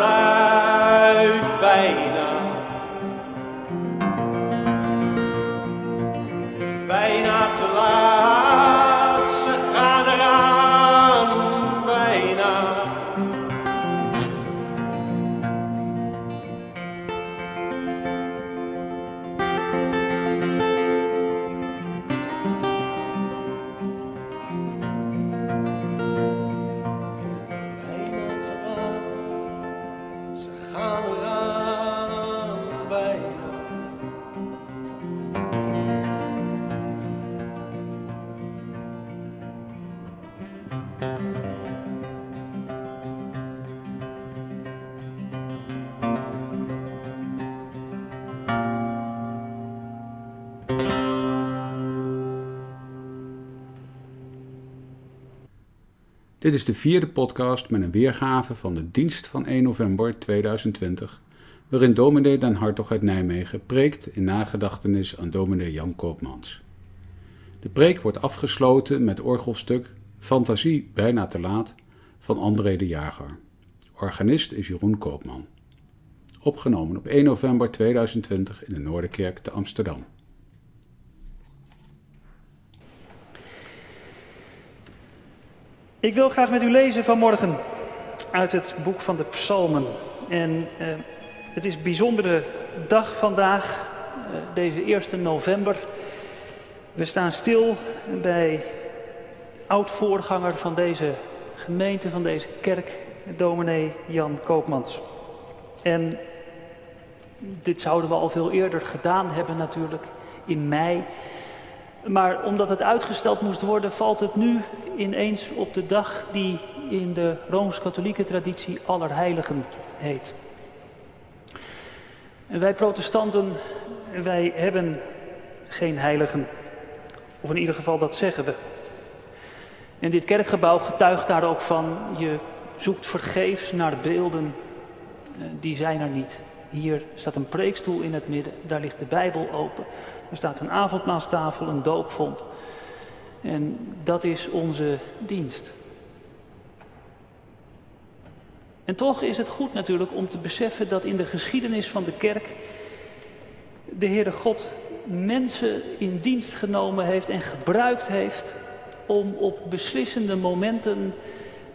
eruit Dit is de vierde podcast met een weergave van de dienst van 1 november 2020, waarin dominee Dan Hartog uit Nijmegen preekt in nagedachtenis aan dominee Jan Koopmans. De preek wordt afgesloten met orgelstuk Fantasie bijna te laat van André de Jager. Organist is Jeroen Koopman. Opgenomen op 1 november 2020 in de Noorderkerk te Amsterdam. Ik wil graag met u lezen vanmorgen uit het boek van de Psalmen. En eh, het is een bijzondere dag vandaag, eh, deze 1 november. We staan stil bij oud-voorganger van deze gemeente, van deze kerk, dominee Jan Koopmans. En dit zouden we al veel eerder gedaan hebben natuurlijk, in mei. Maar omdat het uitgesteld moest worden, valt het nu ineens op de dag die in de Rooms-Katholieke traditie Allerheiligen heet. En wij protestanten, wij hebben geen heiligen. Of in ieder geval, dat zeggen we. En dit kerkgebouw getuigt daar ook van. Je zoekt vergeefs naar beelden, eh, die zijn er niet. Hier staat een preekstoel in het midden, daar ligt de Bijbel open. Er staat een avondmaalstafel, een doopvond. En dat is onze dienst. En toch is het goed natuurlijk om te beseffen dat in de geschiedenis van de kerk de Heere God mensen in dienst genomen heeft en gebruikt heeft om op beslissende momenten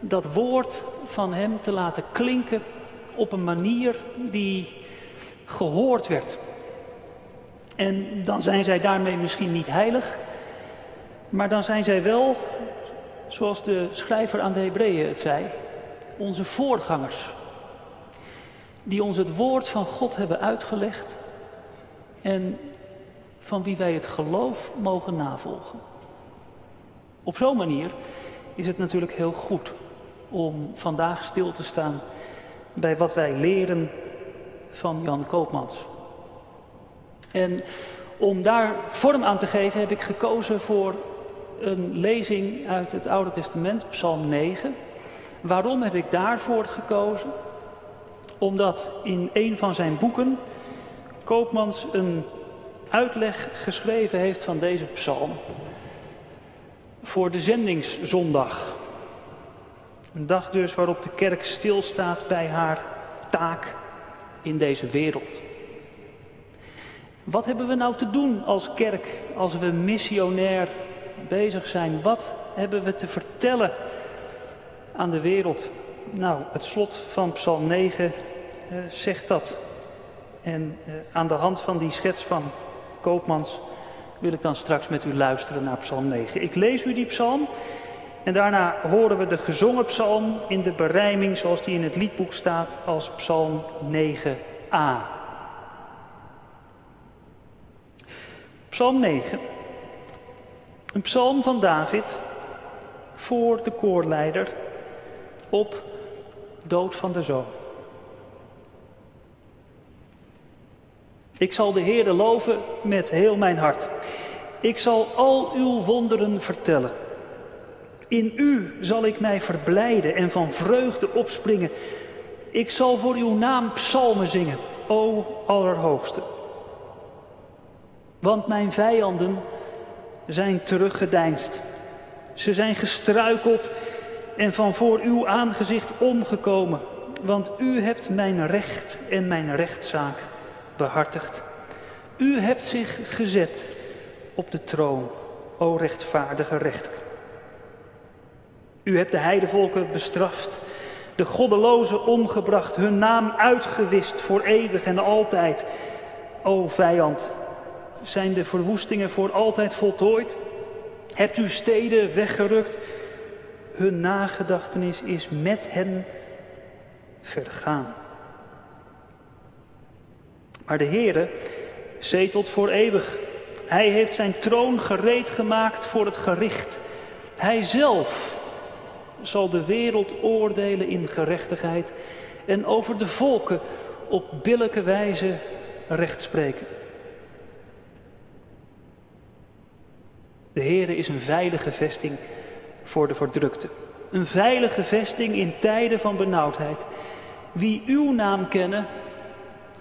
dat woord van Hem te laten klinken op een manier die gehoord werd. En dan zijn zij daarmee misschien niet heilig, maar dan zijn zij wel, zoals de schrijver aan de Hebreeën het zei, onze voorgangers. Die ons het woord van God hebben uitgelegd en van wie wij het geloof mogen navolgen. Op zo'n manier is het natuurlijk heel goed om vandaag stil te staan bij wat wij leren van Jan Koopmans. En om daar vorm aan te geven heb ik gekozen voor een lezing uit het Oude Testament, Psalm 9. Waarom heb ik daarvoor gekozen? Omdat in een van zijn boeken Koopmans een uitleg geschreven heeft van deze psalm. Voor de zendingszondag. Een dag dus waarop de kerk stilstaat bij haar taak in deze wereld. Wat hebben we nou te doen als kerk als we missionair bezig zijn? Wat hebben we te vertellen aan de wereld? Nou, het slot van Psalm 9 eh, zegt dat. En eh, aan de hand van die schets van Koopmans wil ik dan straks met u luisteren naar Psalm 9. Ik lees u die psalm en daarna horen we de gezongen psalm in de berijming zoals die in het liedboek staat als Psalm 9a. Psalm 9. Een psalm van David voor de koorleider op dood van de zoon. Ik zal de Heerde loven met heel mijn hart. Ik zal al uw wonderen vertellen. In u zal ik mij verblijden en van vreugde opspringen. Ik zal voor uw naam psalmen zingen, o Allerhoogste. Want mijn vijanden zijn teruggedeinst. Ze zijn gestruikeld en van voor uw aangezicht omgekomen. want u hebt mijn recht en mijn rechtszaak behartigd. U hebt zich gezet op de troon, o rechtvaardige rechter. U hebt de heidevolken bestraft, de goddelozen omgebracht, hun naam uitgewist voor eeuwig en altijd. O vijand, zijn de verwoestingen voor altijd voltooid? Hebt u steden weggerukt? Hun nagedachtenis is met hen vergaan. Maar de Heere zetelt voor eeuwig. Hij heeft zijn troon gereed gemaakt voor het gericht. Hij zelf zal de wereld oordelen in gerechtigheid en over de volken op billijke wijze recht spreken. De Heere is een veilige vesting voor de verdrukte. Een veilige vesting in tijden van benauwdheid. Wie uw naam kennen,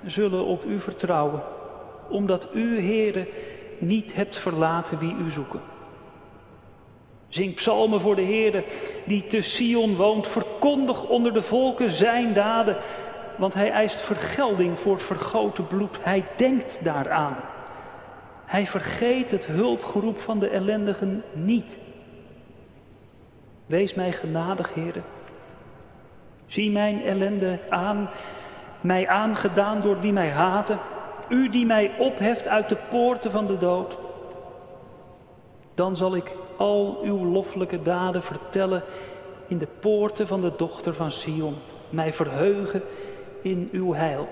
zullen op u vertrouwen, omdat u, Heere, niet hebt verlaten wie u zoeken. Zing psalmen voor de Heere, die te Sion woont. Verkondig onder de volken zijn daden, want hij eist vergelding voor vergoten bloed. Hij denkt daaraan. Hij vergeet het hulpgeroep van de ellendigen niet. Wees mij genadig, Heere. Zie mijn ellende aan, mij aangedaan door wie mij haten. U die mij opheft uit de poorten van de dood. Dan zal ik al uw loffelijke daden vertellen in de poorten van de dochter van Sion. Mij verheugen in uw heil.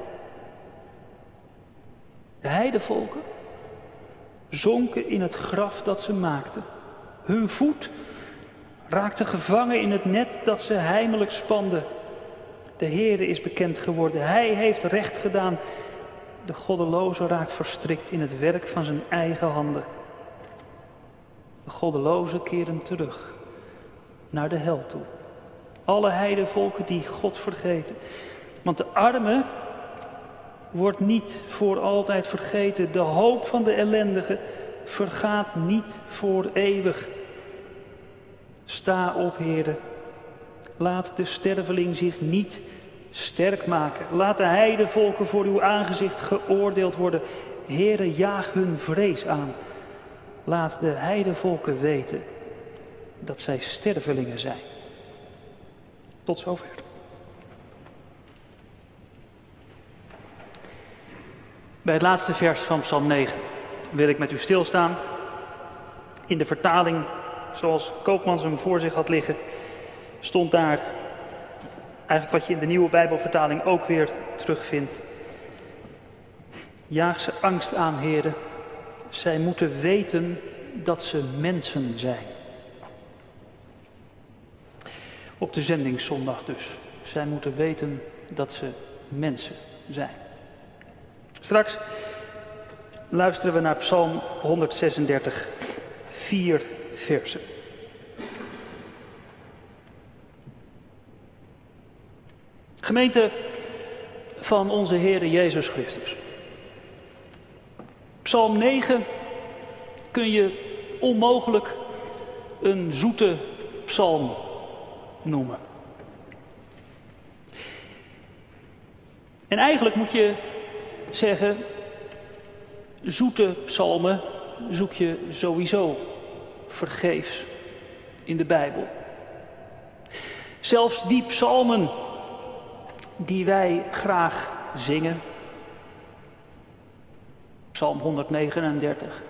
De heidevolken zonken in het graf dat ze maakten. Hun voet raakte gevangen in het net dat ze heimelijk spanden. De Heere is bekend geworden. Hij heeft recht gedaan. De goddeloze raakt verstrikt in het werk van zijn eigen handen. De goddelozen keren terug naar de hel toe. Alle heidevolken die God vergeten. Want de arme wordt niet voor altijd vergeten. De hoop van de ellendige vergaat niet voor eeuwig. Sta op, heren. Laat de sterveling zich niet sterk maken. Laat de heidevolken voor uw aangezicht geoordeeld worden. Heren, jaag hun vrees aan. Laat de heidevolken weten dat zij stervelingen zijn. Tot zover. Bij het laatste vers van Psalm 9 wil ik met u stilstaan. In de vertaling, zoals Koopmans hem voor zich had liggen, stond daar eigenlijk wat je in de nieuwe Bijbelvertaling ook weer terugvindt. Jaag ze angst aan, heren. Zij moeten weten dat ze mensen zijn. Op de zendingszondag dus. Zij moeten weten dat ze mensen zijn. Straks luisteren we naar Psalm 136, vier versen. Gemeente van onze Heer Jezus Christus. Psalm 9 kun je onmogelijk een zoete psalm noemen. En eigenlijk moet je zeggen, zoete psalmen zoek je sowieso vergeefs in de Bijbel. Zelfs die psalmen die wij graag zingen. Psalm 139.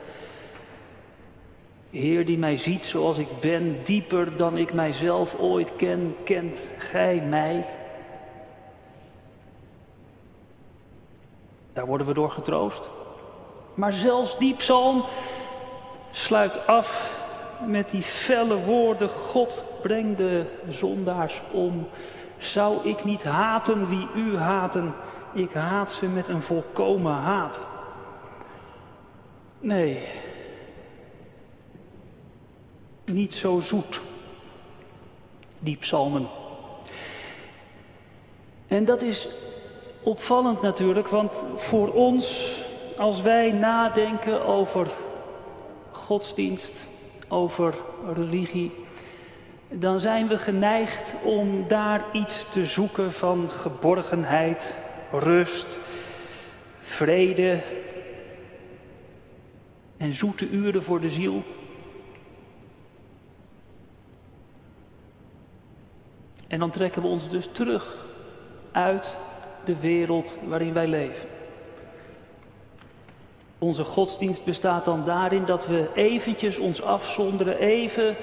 Heer die mij ziet zoals ik ben, dieper dan ik mijzelf ooit ken, kent Gij mij. Daar worden we door getroost. Maar zelfs die psalm sluit af met die felle woorden: God breng de zondaars om. Zou ik niet haten wie u haten? Ik haat ze met een volkomen haat. Nee, niet zo zoet, die psalmen. En dat is opvallend natuurlijk, want voor ons, als wij nadenken over godsdienst, over religie, dan zijn we geneigd om daar iets te zoeken van geborgenheid, rust, vrede en zoete uren voor de ziel. En dan trekken we ons dus terug uit de wereld waarin wij leven. Onze godsdienst bestaat dan daarin dat we eventjes ons afzonderen, even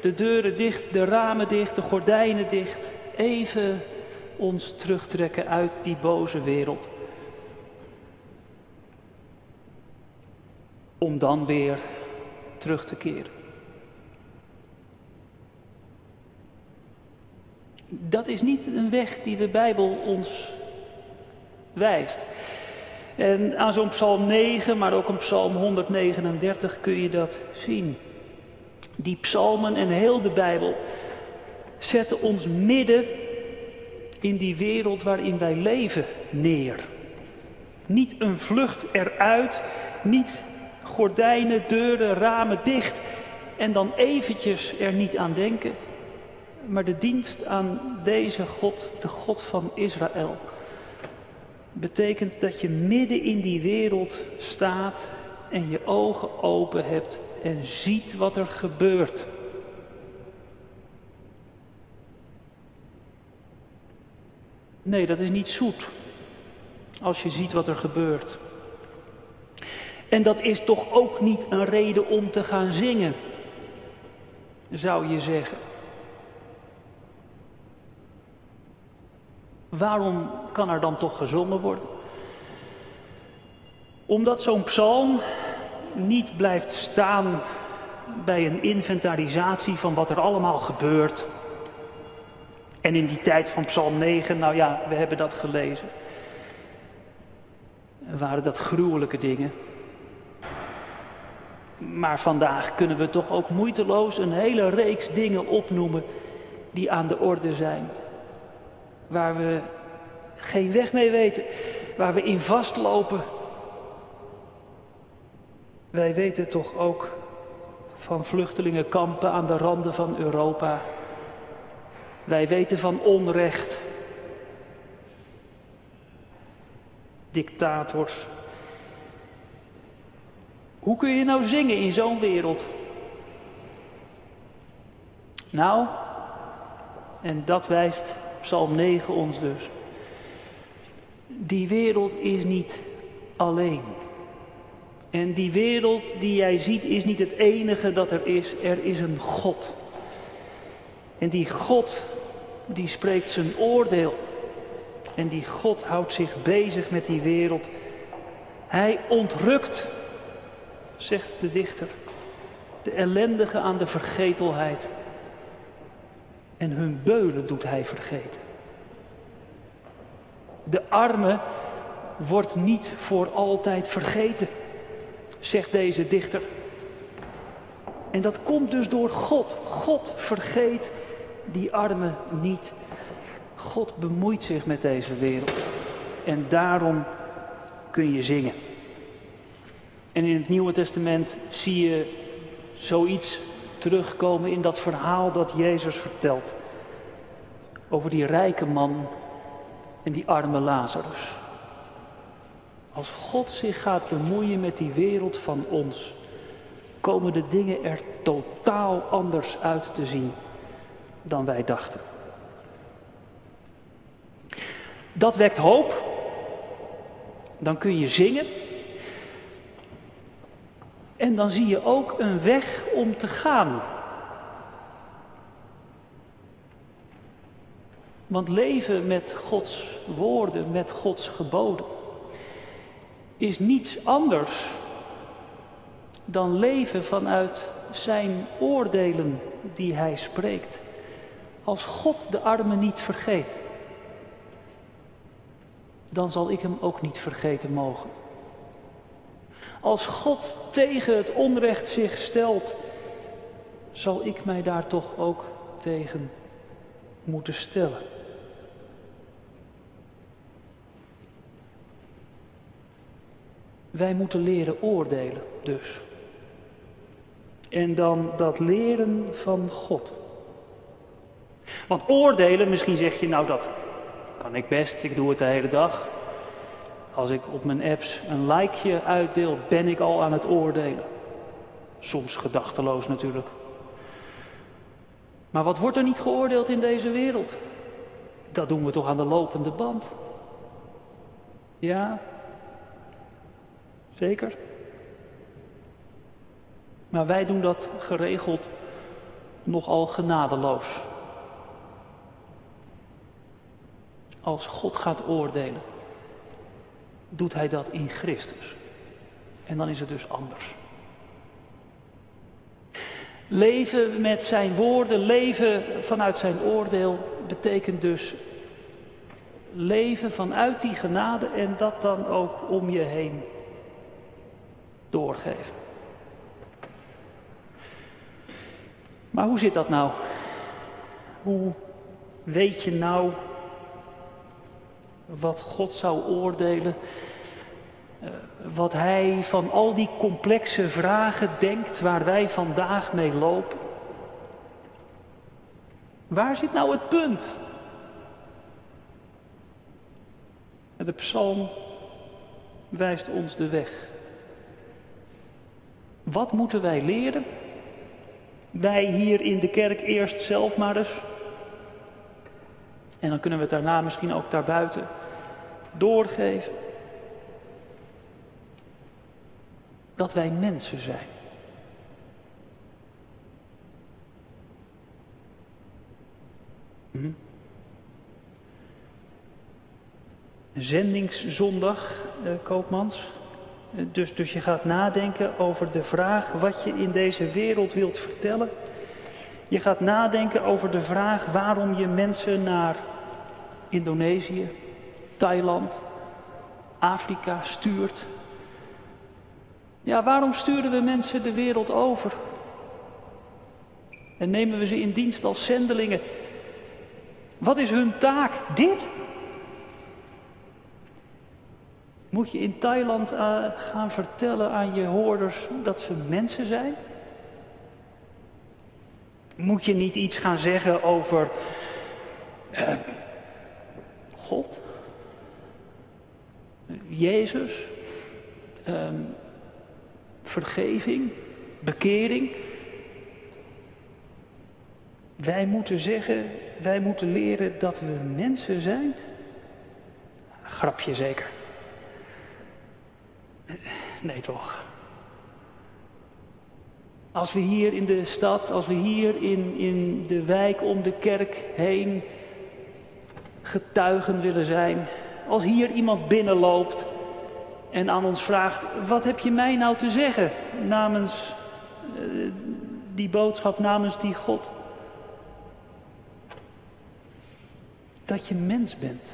de deuren dicht, de ramen dicht, de gordijnen dicht, even ons terugtrekken uit die boze wereld. Om dan weer terug te keren. Dat is niet een weg die de Bijbel ons wijst. En aan zo'n psalm 9, maar ook een psalm 139 kun je dat zien. Die psalmen en heel de Bijbel zetten ons midden in die wereld waarin wij leven neer. Niet een vlucht eruit, niet gordijnen, deuren, ramen dicht en dan eventjes er niet aan denken. Maar de dienst aan deze God, de God van Israël, betekent dat je midden in die wereld staat en je ogen open hebt en ziet wat er gebeurt. Nee, dat is niet zoet als je ziet wat er gebeurt. En dat is toch ook niet een reden om te gaan zingen, zou je zeggen. Waarom kan er dan toch gezongen worden? Omdat zo'n psalm niet blijft staan bij een inventarisatie van wat er allemaal gebeurt. En in die tijd van Psalm 9, nou ja, we hebben dat gelezen. Waren dat gruwelijke dingen. Maar vandaag kunnen we toch ook moeiteloos een hele reeks dingen opnoemen die aan de orde zijn waar we geen weg mee weten, waar we in vastlopen. Wij weten toch ook van vluchtelingenkampen aan de randen van Europa. Wij weten van onrecht, dictators. Hoe kun je nou zingen in zo'n wereld? Nou, en dat wijst Psalm 9 ons dus. Die wereld is niet alleen. En die wereld die jij ziet is niet het enige dat er is. Er is een God. En die God die spreekt zijn oordeel. En die God houdt zich bezig met die wereld. Hij ontrukt, zegt de dichter, de ellendige aan de vergetelheid en hun beulen doet hij vergeten. De arme wordt niet voor altijd vergeten, zegt deze dichter. En dat komt dus door God. God vergeet die armen niet. God bemoeit zich met deze wereld. En daarom kun je zingen. En in het Nieuwe Testament zie je zoiets terugkomen in dat verhaal dat Jezus vertelt. Over die rijke man en die arme Lazarus. Als God zich gaat bemoeien met die wereld van ons, komen de dingen er totaal anders uit te zien dan wij dachten. Dat wekt hoop. Dan kun je zingen. En dan zie je ook een weg om te gaan. Want leven met Gods woorden, met Gods geboden, is niets anders dan leven vanuit zijn oordelen die hij spreekt. Als God de armen niet vergeet, dan zal ik hem ook niet vergeten mogen. Als God tegen het onrecht zich stelt, zal ik mij daar toch ook tegen moeten stellen. Wij moeten leren oordelen dus. En dan dat leren van God. Want oordelen, misschien zeg je nou dat kan ik best, ik doe het de hele dag. Als ik op mijn apps een likeje uitdeel, ben ik al aan het oordelen. Soms gedachteloos natuurlijk. Maar wat wordt er niet geoordeeld in deze wereld? Dat doen we toch aan de lopende band? Ja, zeker. Maar wij doen dat geregeld nogal genadeloos. Als God gaat oordelen, doet Hij dat in Christus. En dan is het dus anders. Leven met zijn woorden, leven vanuit zijn oordeel, betekent dus leven vanuit die genade en dat dan ook om je heen doorgeven. Maar hoe zit dat nou? Hoe weet je nou wat God zou oordelen? Eh, wat Hij van al die complexe vragen denkt waar wij vandaag mee lopen? Waar zit nou het punt? De psalm wijst ons de weg. Wat moeten wij leren? Wij hier in de kerk eerst zelf maar eens. En dan kunnen we het daarna misschien ook daarbuiten doorgeven. Dat wij mensen zijn. Hm? Zendingszondag, eh, Koopmans. Dus, dus je gaat nadenken over de vraag wat je in deze wereld wilt vertellen. Je gaat nadenken over de vraag waarom je mensen naar Indonesië, Thailand, Afrika stuurt. Ja, waarom sturen we mensen de wereld over? En nemen we ze in dienst als zendelingen? Wat is hun taak? Dit? Moet je in Thailand uh, gaan vertellen aan je hoorders dat ze mensen zijn? Moet je niet iets gaan zeggen over uh, God? Jezus? Um, vergeving? Bekering? Wij moeten zeggen, wij moeten leren dat we mensen zijn? Grapje zeker. Nee toch. Als we hier in de stad, als we hier in, in de wijk om de kerk heen getuigen willen zijn. Als hier iemand binnenloopt en aan ons vraagt, wat heb je mij nou te zeggen namens uh, die boodschap, namens die God? Dat je mens bent.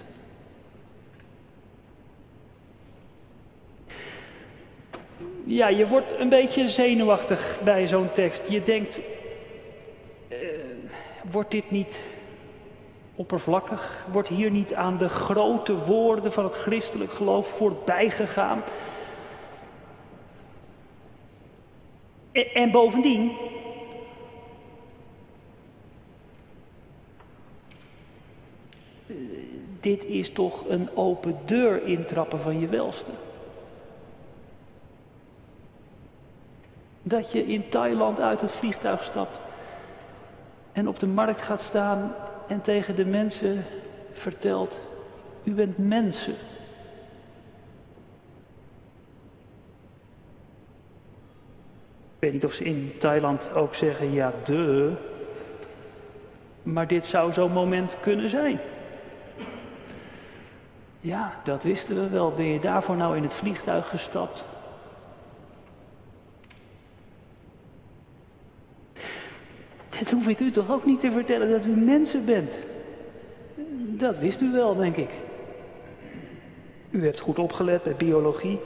ja, je wordt een beetje zenuwachtig bij zo'n tekst. Je denkt, uh, wordt dit niet oppervlakkig? Wordt hier niet aan de grote woorden van het christelijk geloof voorbij gegaan? En, en bovendien, dit is toch een open deur intrappen van je welste. Dat je in Thailand uit het vliegtuig stapt en op de markt gaat staan en tegen de mensen vertelt, u bent mensen. Ik weet niet of ze in Thailand ook zeggen, ja, de. Maar dit zou zo'n moment kunnen zijn. Ja, dat wisten we wel. Ben je daarvoor nou in het vliegtuig gestapt? Dat hoef ik u toch ook niet te vertellen dat u mensen bent. Dat wist u wel, denk ik. U hebt goed opgelet bij biologie.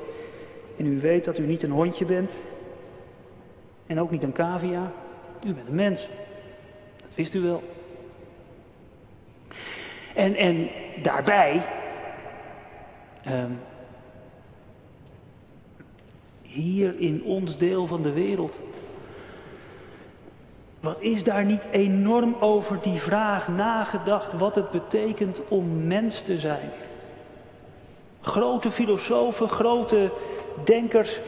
En u weet dat u niet een hondje bent. En ook niet een cavia. U bent een mens. Dat wist u wel. En, en daarbij. Um, hier in ons deel van de wereld Wat is daar niet enorm over die vraag nagedacht wat het betekent om mens te zijn? Grote filosofen, grote denkers.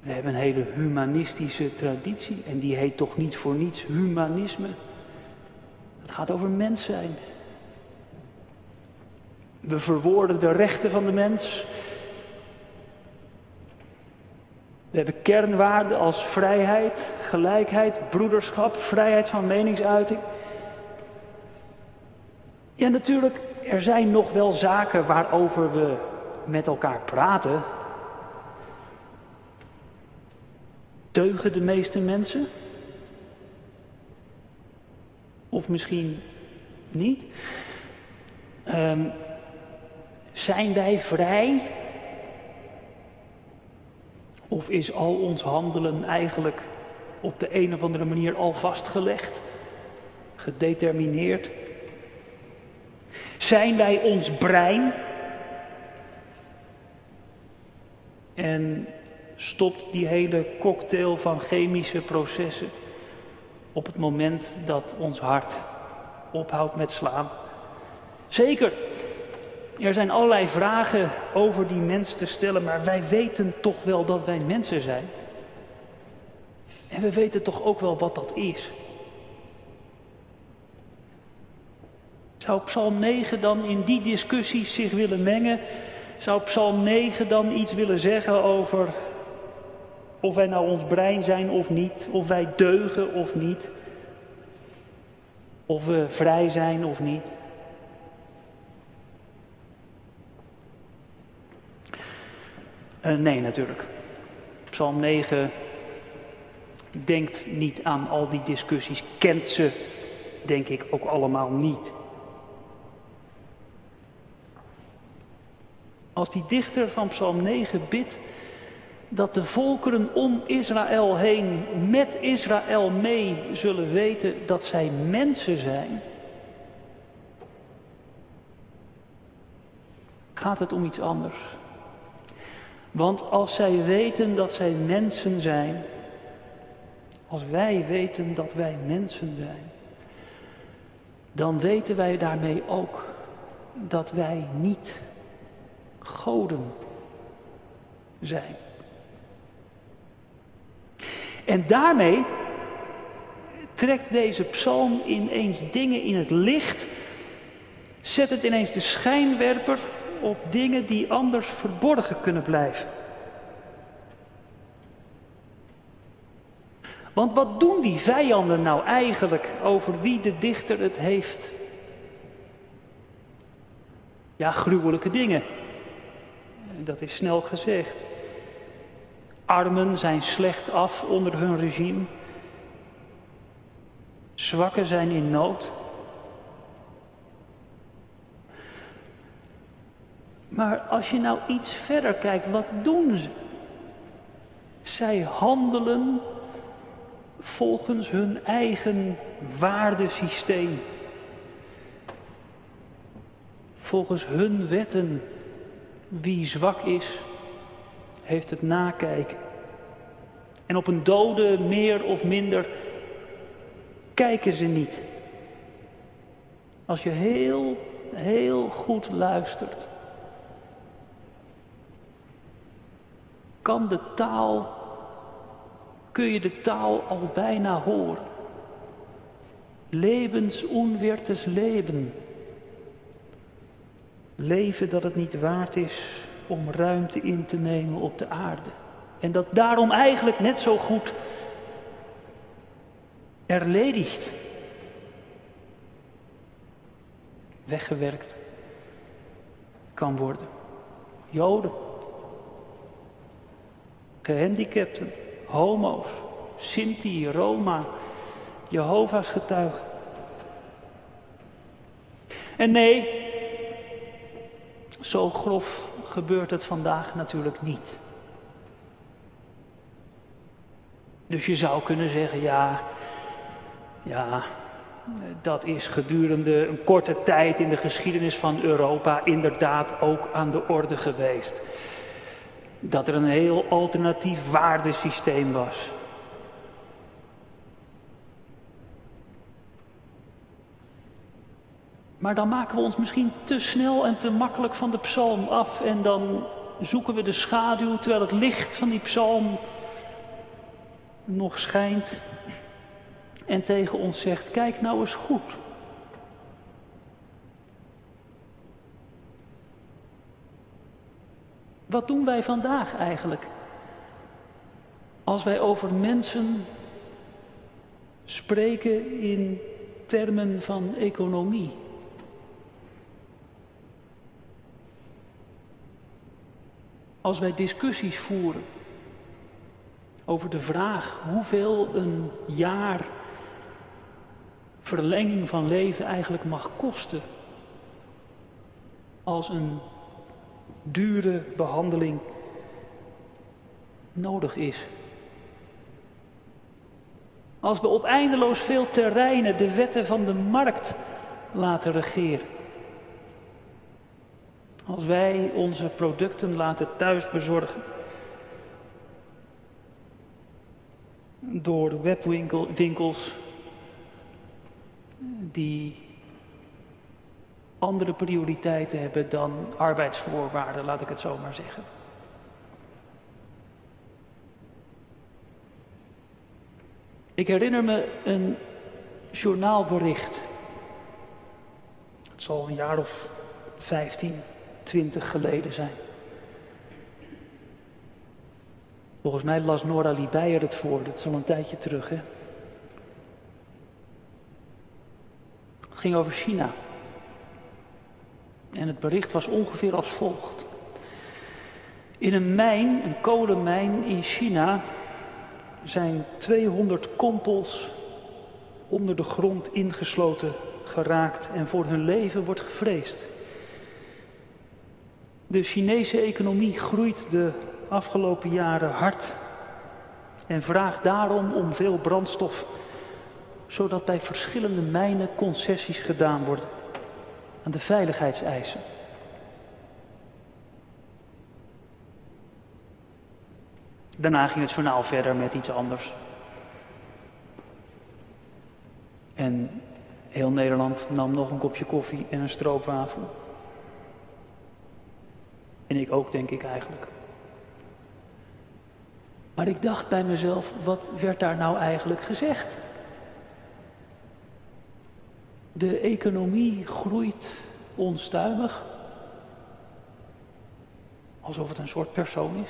We hebben een hele humanistische traditie en die heet toch niet voor niets humanisme. Het gaat over mens zijn. We verwoorden de rechten van de mens. We hebben kernwaarden als vrijheid, gelijkheid, broederschap, vrijheid van meningsuiting. Ja, natuurlijk, er zijn nog wel zaken waarover we met elkaar praten. Deugen de meeste mensen? Of misschien niet? Um, zijn wij vrij? Of is al ons handelen eigenlijk op de een of andere manier al vastgelegd, gedetermineerd? Zijn wij ons brein? En stopt die hele cocktail van chemische processen op het moment dat ons hart ophoudt met slaan? Zeker, er zijn allerlei vragen over die mens te stellen, maar wij weten toch wel dat wij mensen zijn. En we weten toch ook wel wat dat is. Zou Psalm 9 dan in die discussies zich willen mengen? Zou Psalm 9 dan iets willen zeggen over of wij nou ons brein zijn of niet, of wij deugen of niet, of we vrij zijn of niet? Uh, nee, natuurlijk. Psalm 9 denkt niet aan al die discussies, kent ze, denk ik, ook allemaal niet. Als die dichter van Psalm 9 bidt dat de volkeren om Israël heen met Israël mee zullen weten dat zij mensen zijn, gaat het om iets anders. Want als zij weten dat zij mensen zijn, als wij weten dat wij mensen zijn, dan weten wij daarmee ook dat wij niet goden zijn. En daarmee trekt deze psalm ineens dingen in het licht, zet het ineens de schijnwerper op dingen die anders verborgen kunnen blijven. Want wat doen die vijanden nou eigenlijk over wie de dichter het heeft? Ja, gruwelijke dingen. Dat is snel gezegd. Armen zijn slecht af onder hun regime. Zwakken zijn in nood. Maar als je nou iets verder kijkt, wat doen ze? Zij handelen volgens hun eigen waardesysteem. Volgens hun wetten. Wie zwak is, heeft het nakijken. En op een dode meer of minder kijken ze niet. Als je heel, heel goed luistert, kan de taal, kun je de taal al bijna horen. Lebensunwertes leven. Leven dat het niet waard is om ruimte in te nemen op de aarde. En dat daarom eigenlijk net zo goed erledigt. Weggewerkt kan worden. Joden gehandicapten, homo's, Sinti, Roma, Jehovah's getuigen. En nee, zo grof gebeurt het vandaag natuurlijk niet. Dus je zou kunnen zeggen, ja, ja, dat is gedurende een korte tijd in de geschiedenis van Europa inderdaad ook aan de orde geweest. Dat er een heel alternatief waardesysteem was. Maar dan maken we ons misschien te snel en te makkelijk van de psalm af en dan zoeken we de schaduw terwijl het licht van die psalm nog schijnt en tegen ons zegt, kijk nou eens goed. Wat doen wij vandaag eigenlijk? Als wij over mensen spreken in termen van economie. Als wij discussies voeren over de vraag hoeveel een jaar verlenging van leven eigenlijk mag kosten. Als een dure behandeling nodig is. Als we op eindeloos veel terreinen de wetten van de markt laten regeren. Als wij onze producten laten thuis bezorgen. Door webwinkels die andere prioriteiten hebben dan arbeidsvoorwaarden, laat ik het zo maar zeggen. Ik herinner me een journaalbericht. Het zal een jaar of 15, 20 geleden zijn. Volgens mij las Nora Liebeyer het voor, dat is al een tijdje terug. Hè? Het ging over China. En het bericht was ongeveer als volgt. In een mijn, een kolenmijn in China, zijn 200 kompels onder de grond ingesloten geraakt en voor hun leven wordt gevreesd. De Chinese economie groeit de afgelopen jaren hard en vraagt daarom om veel brandstof, zodat bij verschillende mijnen concessies gedaan worden aan de veiligheidseisen. Daarna ging het journaal verder met iets anders. En heel Nederland nam nog een kopje koffie en een stroopwafel. En ik ook, denk ik eigenlijk. Maar ik dacht bij mezelf, wat werd daar nou eigenlijk gezegd? De economie groeit onstuimig. Alsof het een soort persoon is.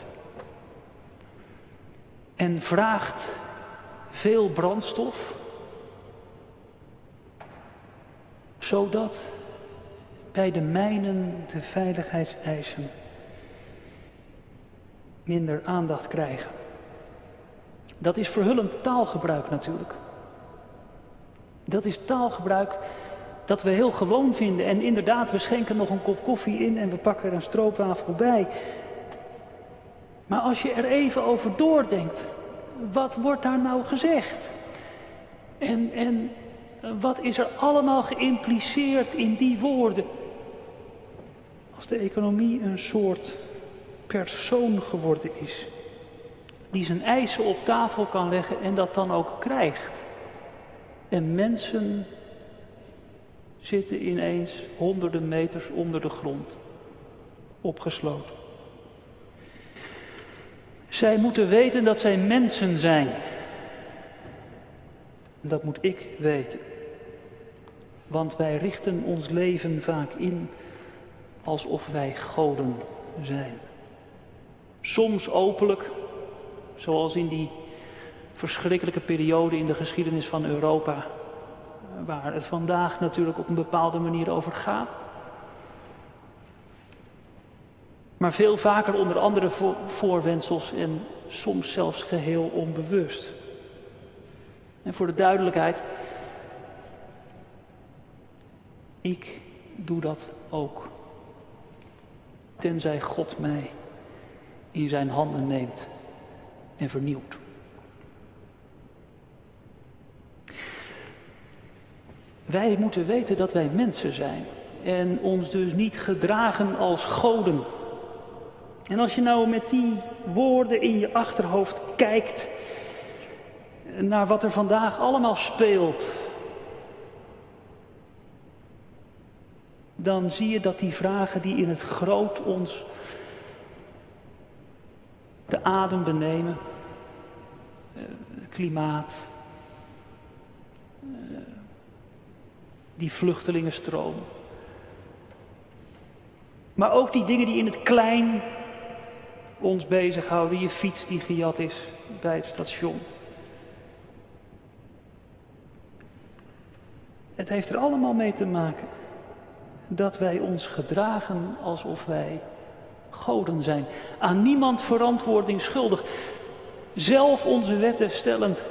En vraagt veel brandstof. Zodat bij de mijnen de veiligheidseisen minder aandacht krijgen. Dat is verhullend taalgebruik natuurlijk. Dat is taalgebruik dat we heel gewoon vinden. En inderdaad, we schenken nog een kop koffie in en we pakken er een stroopwafel bij. Maar als je er even over doordenkt, wat wordt daar nou gezegd? En, en wat is er allemaal geïmpliceerd in die woorden? Als de economie een soort persoon geworden is, die zijn eisen op tafel kan leggen en dat dan ook krijgt. En mensen zitten ineens honderden meters onder de grond, opgesloten. Zij moeten weten dat zij mensen zijn. Dat moet ik weten. Want wij richten ons leven vaak in alsof wij goden zijn. Soms openlijk, zoals in die verschrikkelijke periode in de geschiedenis van Europa, waar het vandaag natuurlijk op een bepaalde manier over gaat. Maar veel vaker onder andere voorwendsels en soms zelfs geheel onbewust. En voor de duidelijkheid, ik doe dat ook. Tenzij God mij in zijn handen neemt en vernieuwt. Wij moeten weten dat wij mensen zijn en ons dus niet gedragen als goden. En als je nou met die woorden in je achterhoofd kijkt naar wat er vandaag allemaal speelt, dan zie je dat die vragen die in het groot ons de adem benemen, eh, klimaat, eh, die vluchtelingenstroom, maar ook die dingen die in het klein ons bezighouden, je fiets die gejat is bij het station. Het heeft er allemaal mee te maken dat wij ons gedragen alsof wij goden zijn. Aan niemand verantwoording schuldig. Zelf onze wetten stellend,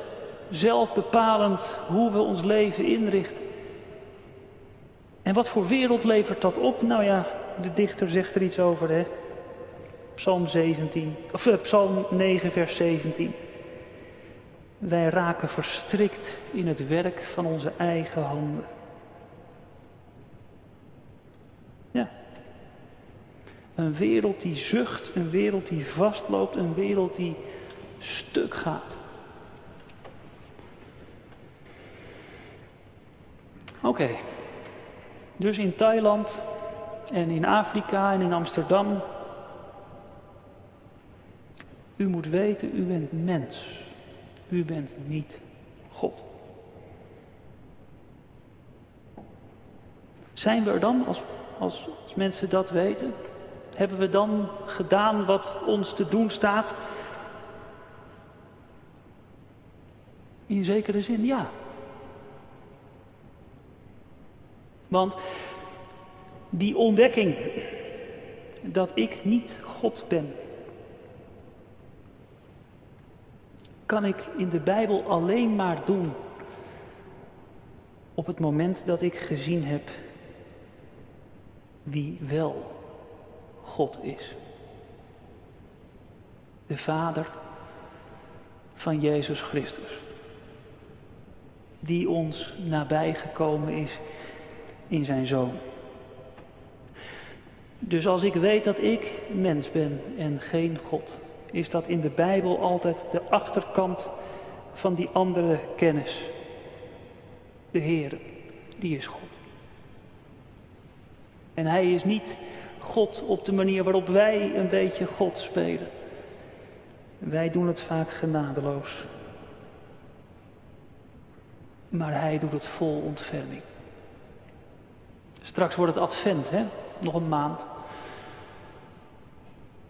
zelf bepalend hoe we ons leven inrichten. En wat voor wereld levert dat op? Nou ja, de dichter zegt er iets over, hè? Psalm 17, of uh, Psalm 9, vers 17. Wij raken verstrikt in het werk van onze eigen handen. Ja. Een wereld die zucht, een wereld die vastloopt, een wereld die stuk gaat. Oké, dus in Thailand en in Afrika en in Amsterdam. U moet weten, u bent mens. U bent niet God. Zijn we er dan als, als, als mensen dat weten? Hebben we dan gedaan wat ons te doen staat? In zekere zin ja. Want die ontdekking dat ik niet God ben, kan ik in de Bijbel alleen maar doen op het moment dat ik gezien heb wie wel God is. De Vader van Jezus Christus. Die ons nabijgekomen is in zijn Zoon. Dus als ik weet dat ik mens ben en geen God, is dat in de Bijbel altijd de achterkant van die andere kennis. De Heer, die is God. En Hij is niet God op de manier waarop wij een beetje God spelen. Wij doen het vaak genadeloos. Maar Hij doet het vol ontferming. Straks wordt het advent, hè? Nog een maand.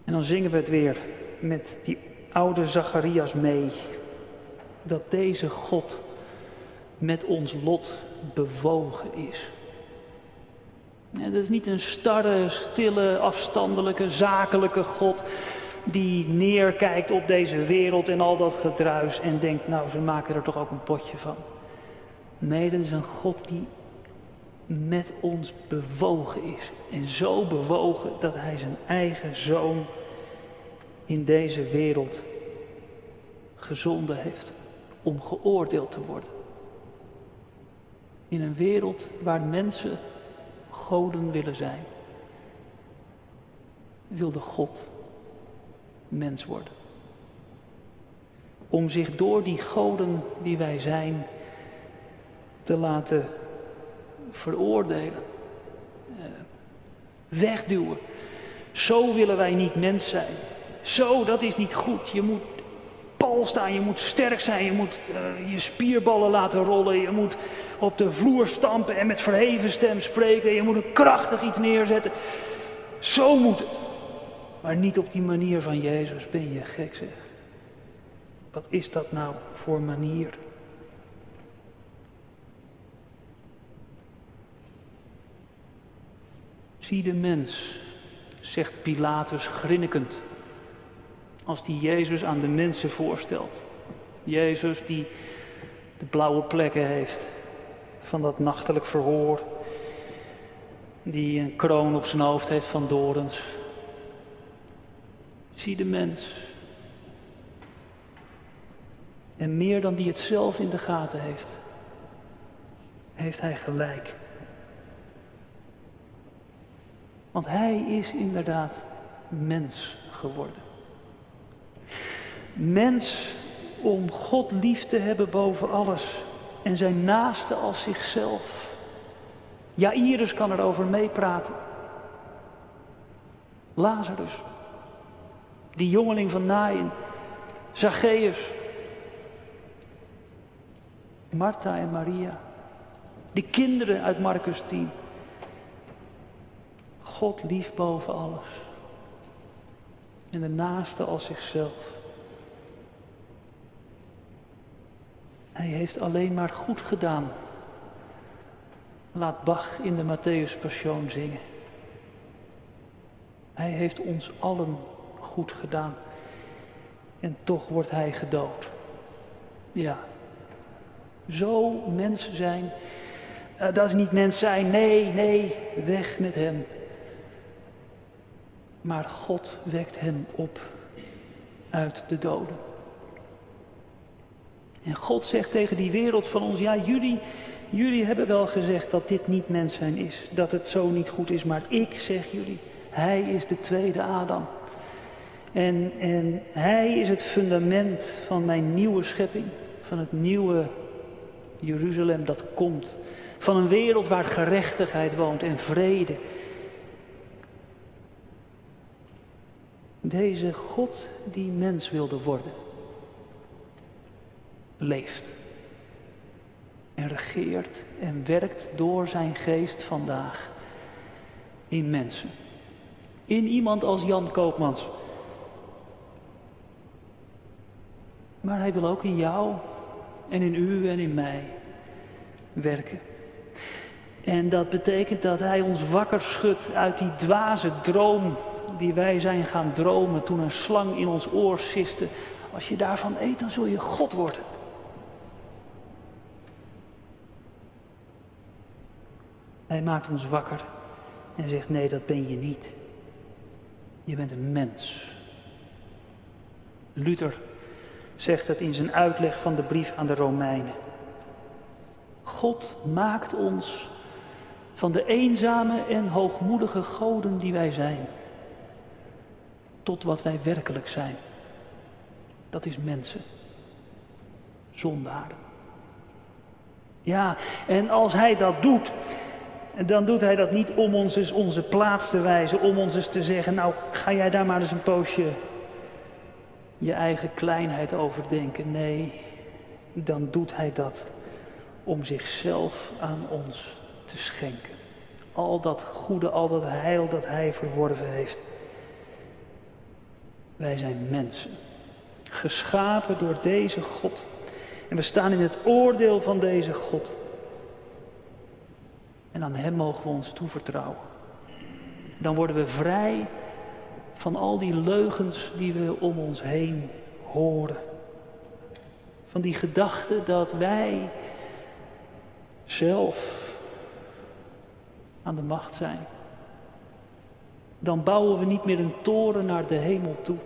En dan zingen we het weer met die oude Zacharias mee. Dat deze God met ons lot bewogen is. Dat is niet een starre, stille, afstandelijke, zakelijke God die neerkijkt op deze wereld en al dat gedruis en denkt, nou, ze maken er toch ook een potje van. Nee, dat is een God die met ons bewogen is. En zo bewogen dat hij zijn eigen zoon in deze wereld gezonden heeft om geoordeeld te worden. In een wereld waar mensen goden willen zijn, wilde God mens worden. Om zich door die goden die wij zijn te laten veroordelen, eh, wegduwen. Zo willen wij niet mens zijn. Zo, dat is niet goed. Je moet pal staan, je moet sterk zijn, je moet uh, je spierballen laten rollen, je moet op de vloer stampen en met verheven stem spreken, je moet een krachtig iets neerzetten. Zo moet het. Maar niet op die manier van Jezus, ben je gek zeg. Wat is dat nou voor manier? Zie de mens, zegt Pilatus grinnikend, als die Jezus aan de mensen voorstelt. Jezus die de blauwe plekken heeft van dat nachtelijk verhoor, die een kroon op zijn hoofd heeft van dorens. Zie de mens. En meer dan die het zelf in de gaten heeft, heeft hij gelijk. Want hij is inderdaad mens geworden. Mens om God lief te hebben boven alles en zijn naaste als zichzelf. Jairus kan erover meepraten. Lazarus, die jongeling van Nain, Zacchaeus, Martha en Maria, die kinderen uit Marcus 10. God lief boven alles. En de naaste als zichzelf. Hij heeft alleen maar goed gedaan. Laat Bach in de Matthäus Passion zingen. Hij heeft ons allen goed gedaan. En toch wordt hij gedood. Ja. Zo mens zijn. Uh, dat is niet mens zijn. Nee, nee, weg met hem. Maar God wekt hem op uit de doden. En God zegt tegen die wereld van ons, ja jullie, jullie hebben wel gezegd dat dit niet mens zijn is. Dat het zo niet goed is, maar ik zeg jullie, hij is de tweede Adam. En, en hij is het fundament van mijn nieuwe schepping, van het nieuwe Jeruzalem dat komt. Van een wereld waar gerechtigheid woont en vrede. Deze God die mens wilde worden, leeft. En regeert en werkt door zijn geest vandaag in mensen. In iemand als Jan Koopmans. Maar hij wil ook in jou en in u en in mij werken. En dat betekent dat hij ons wakker schudt uit die dwaze droom die wij zijn gaan dromen toen een slang in ons oor siste. Als je daarvan eet, dan zul je God worden. Hij maakt ons wakker en zegt: Nee, dat ben je niet. Je bent een mens. Luther zegt het in zijn uitleg van de brief aan de Romeinen. God maakt ons van de eenzame en hoogmoedige goden die wij zijn, tot wat wij werkelijk zijn. Dat is mensen, zondaren. Ja, en als Hij dat doet, dan doet Hij dat niet om ons eens onze plaats te wijzen, om ons eens te zeggen, nou ga jij daar maar eens een poosje je eigen kleinheid overdenken. Nee, dan doet Hij dat om zichzelf aan ons te schenken. Al dat goede, al dat heil dat Hij verworven heeft. Wij zijn mensen, geschapen door deze God. En we staan in het oordeel van deze God. En aan Hem mogen we ons toevertrouwen. Dan worden we vrij van al die leugens die we om ons heen horen. Van die gedachte dat wij zelf aan de macht zijn. Dan bouwen we niet meer een toren naar de hemel toe.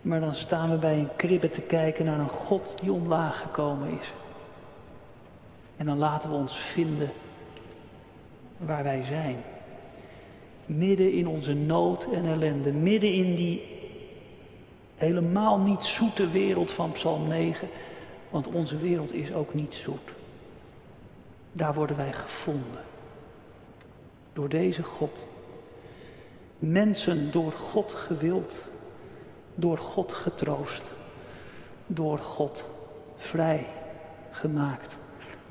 Maar dan staan we bij een kribbe te kijken naar een God die omlaag gekomen is. En dan laten we ons vinden waar wij zijn. Midden in onze nood en ellende, midden in die helemaal niet zoete wereld van Psalm 9, want onze wereld is ook niet zoet. Daar worden wij gevonden. Door deze God. Mensen door God gewild, door God getroost, door God vrij gemaakt.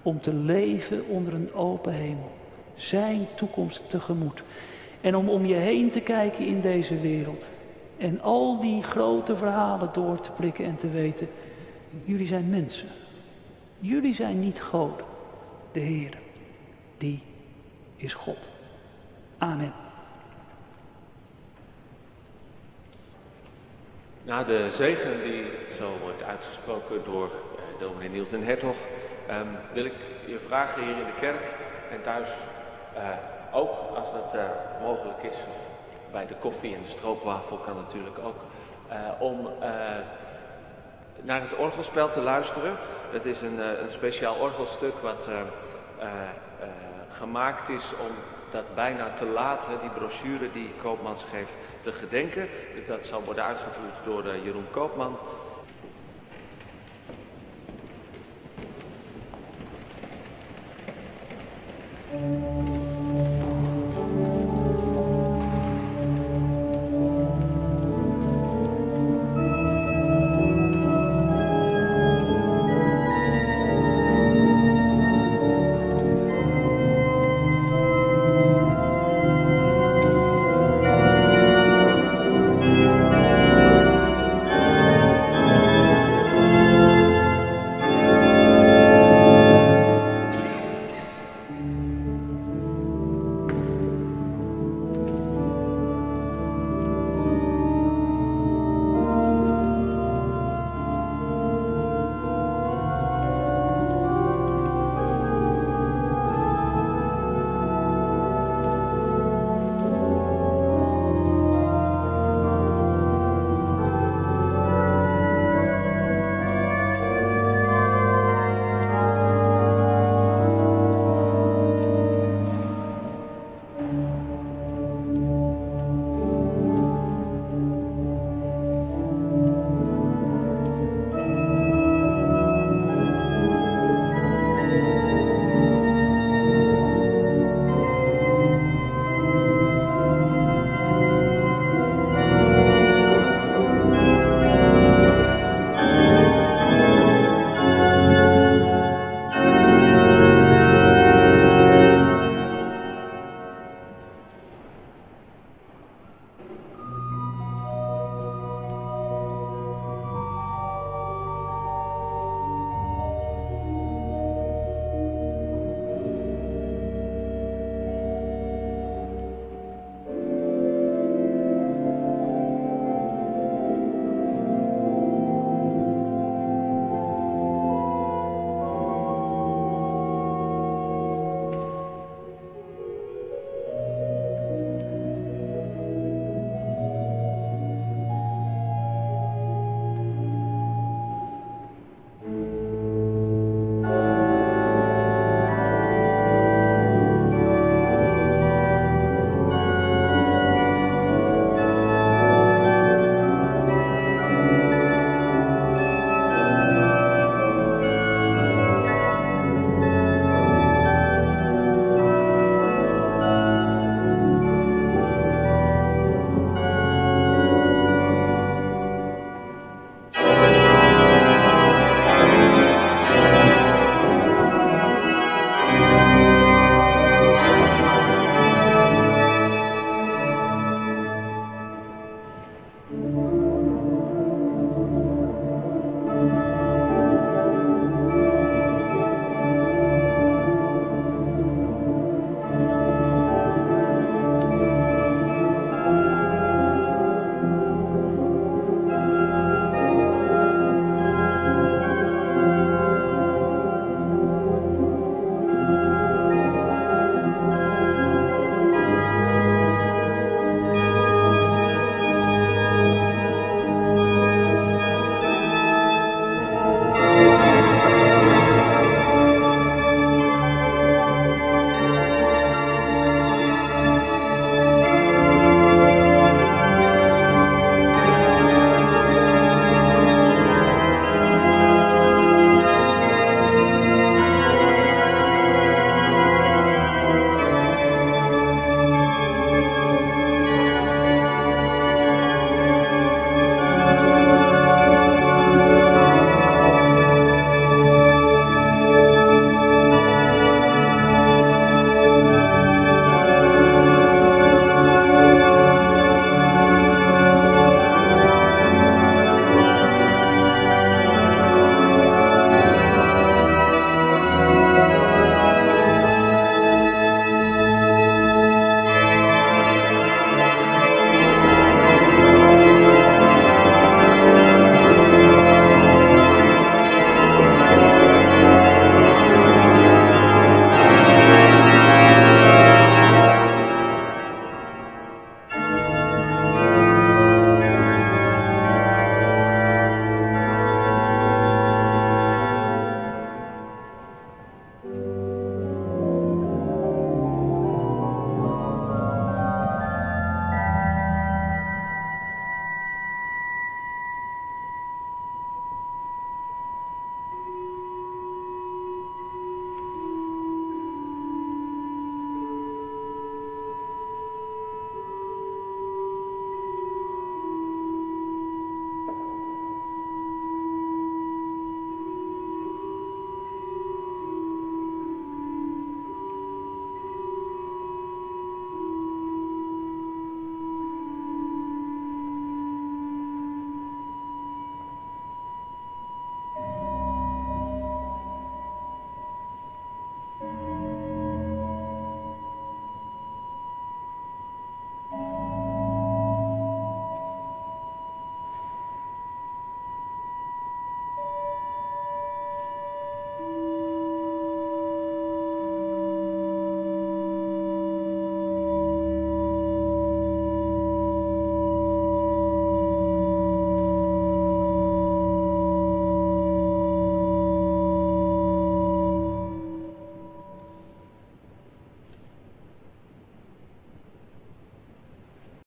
Om te leven onder een open hemel. Zijn toekomst tegemoet. En om om je heen te kijken in deze wereld. En al die grote verhalen door te prikken en te weten. Jullie zijn mensen. Jullie zijn niet goden. De Heer, die is God. Amen. Na de zegen die zo wordt uitgesproken door eh, dominee Niels den Hertog, um, wil ik je vragen hier in de kerk en thuis, uh, ook als dat uh, mogelijk is, of bij de koffie en de stroopwafel kan natuurlijk ook, uh, om naar het orgelspel te luisteren. Dat is een, een speciaal orgelstuk wat gemaakt is om dat bijna te laat, die brochure die Koopmans geeft, te gedenken. Dat zal worden uitgevoerd door uh, Jeroen Koopman.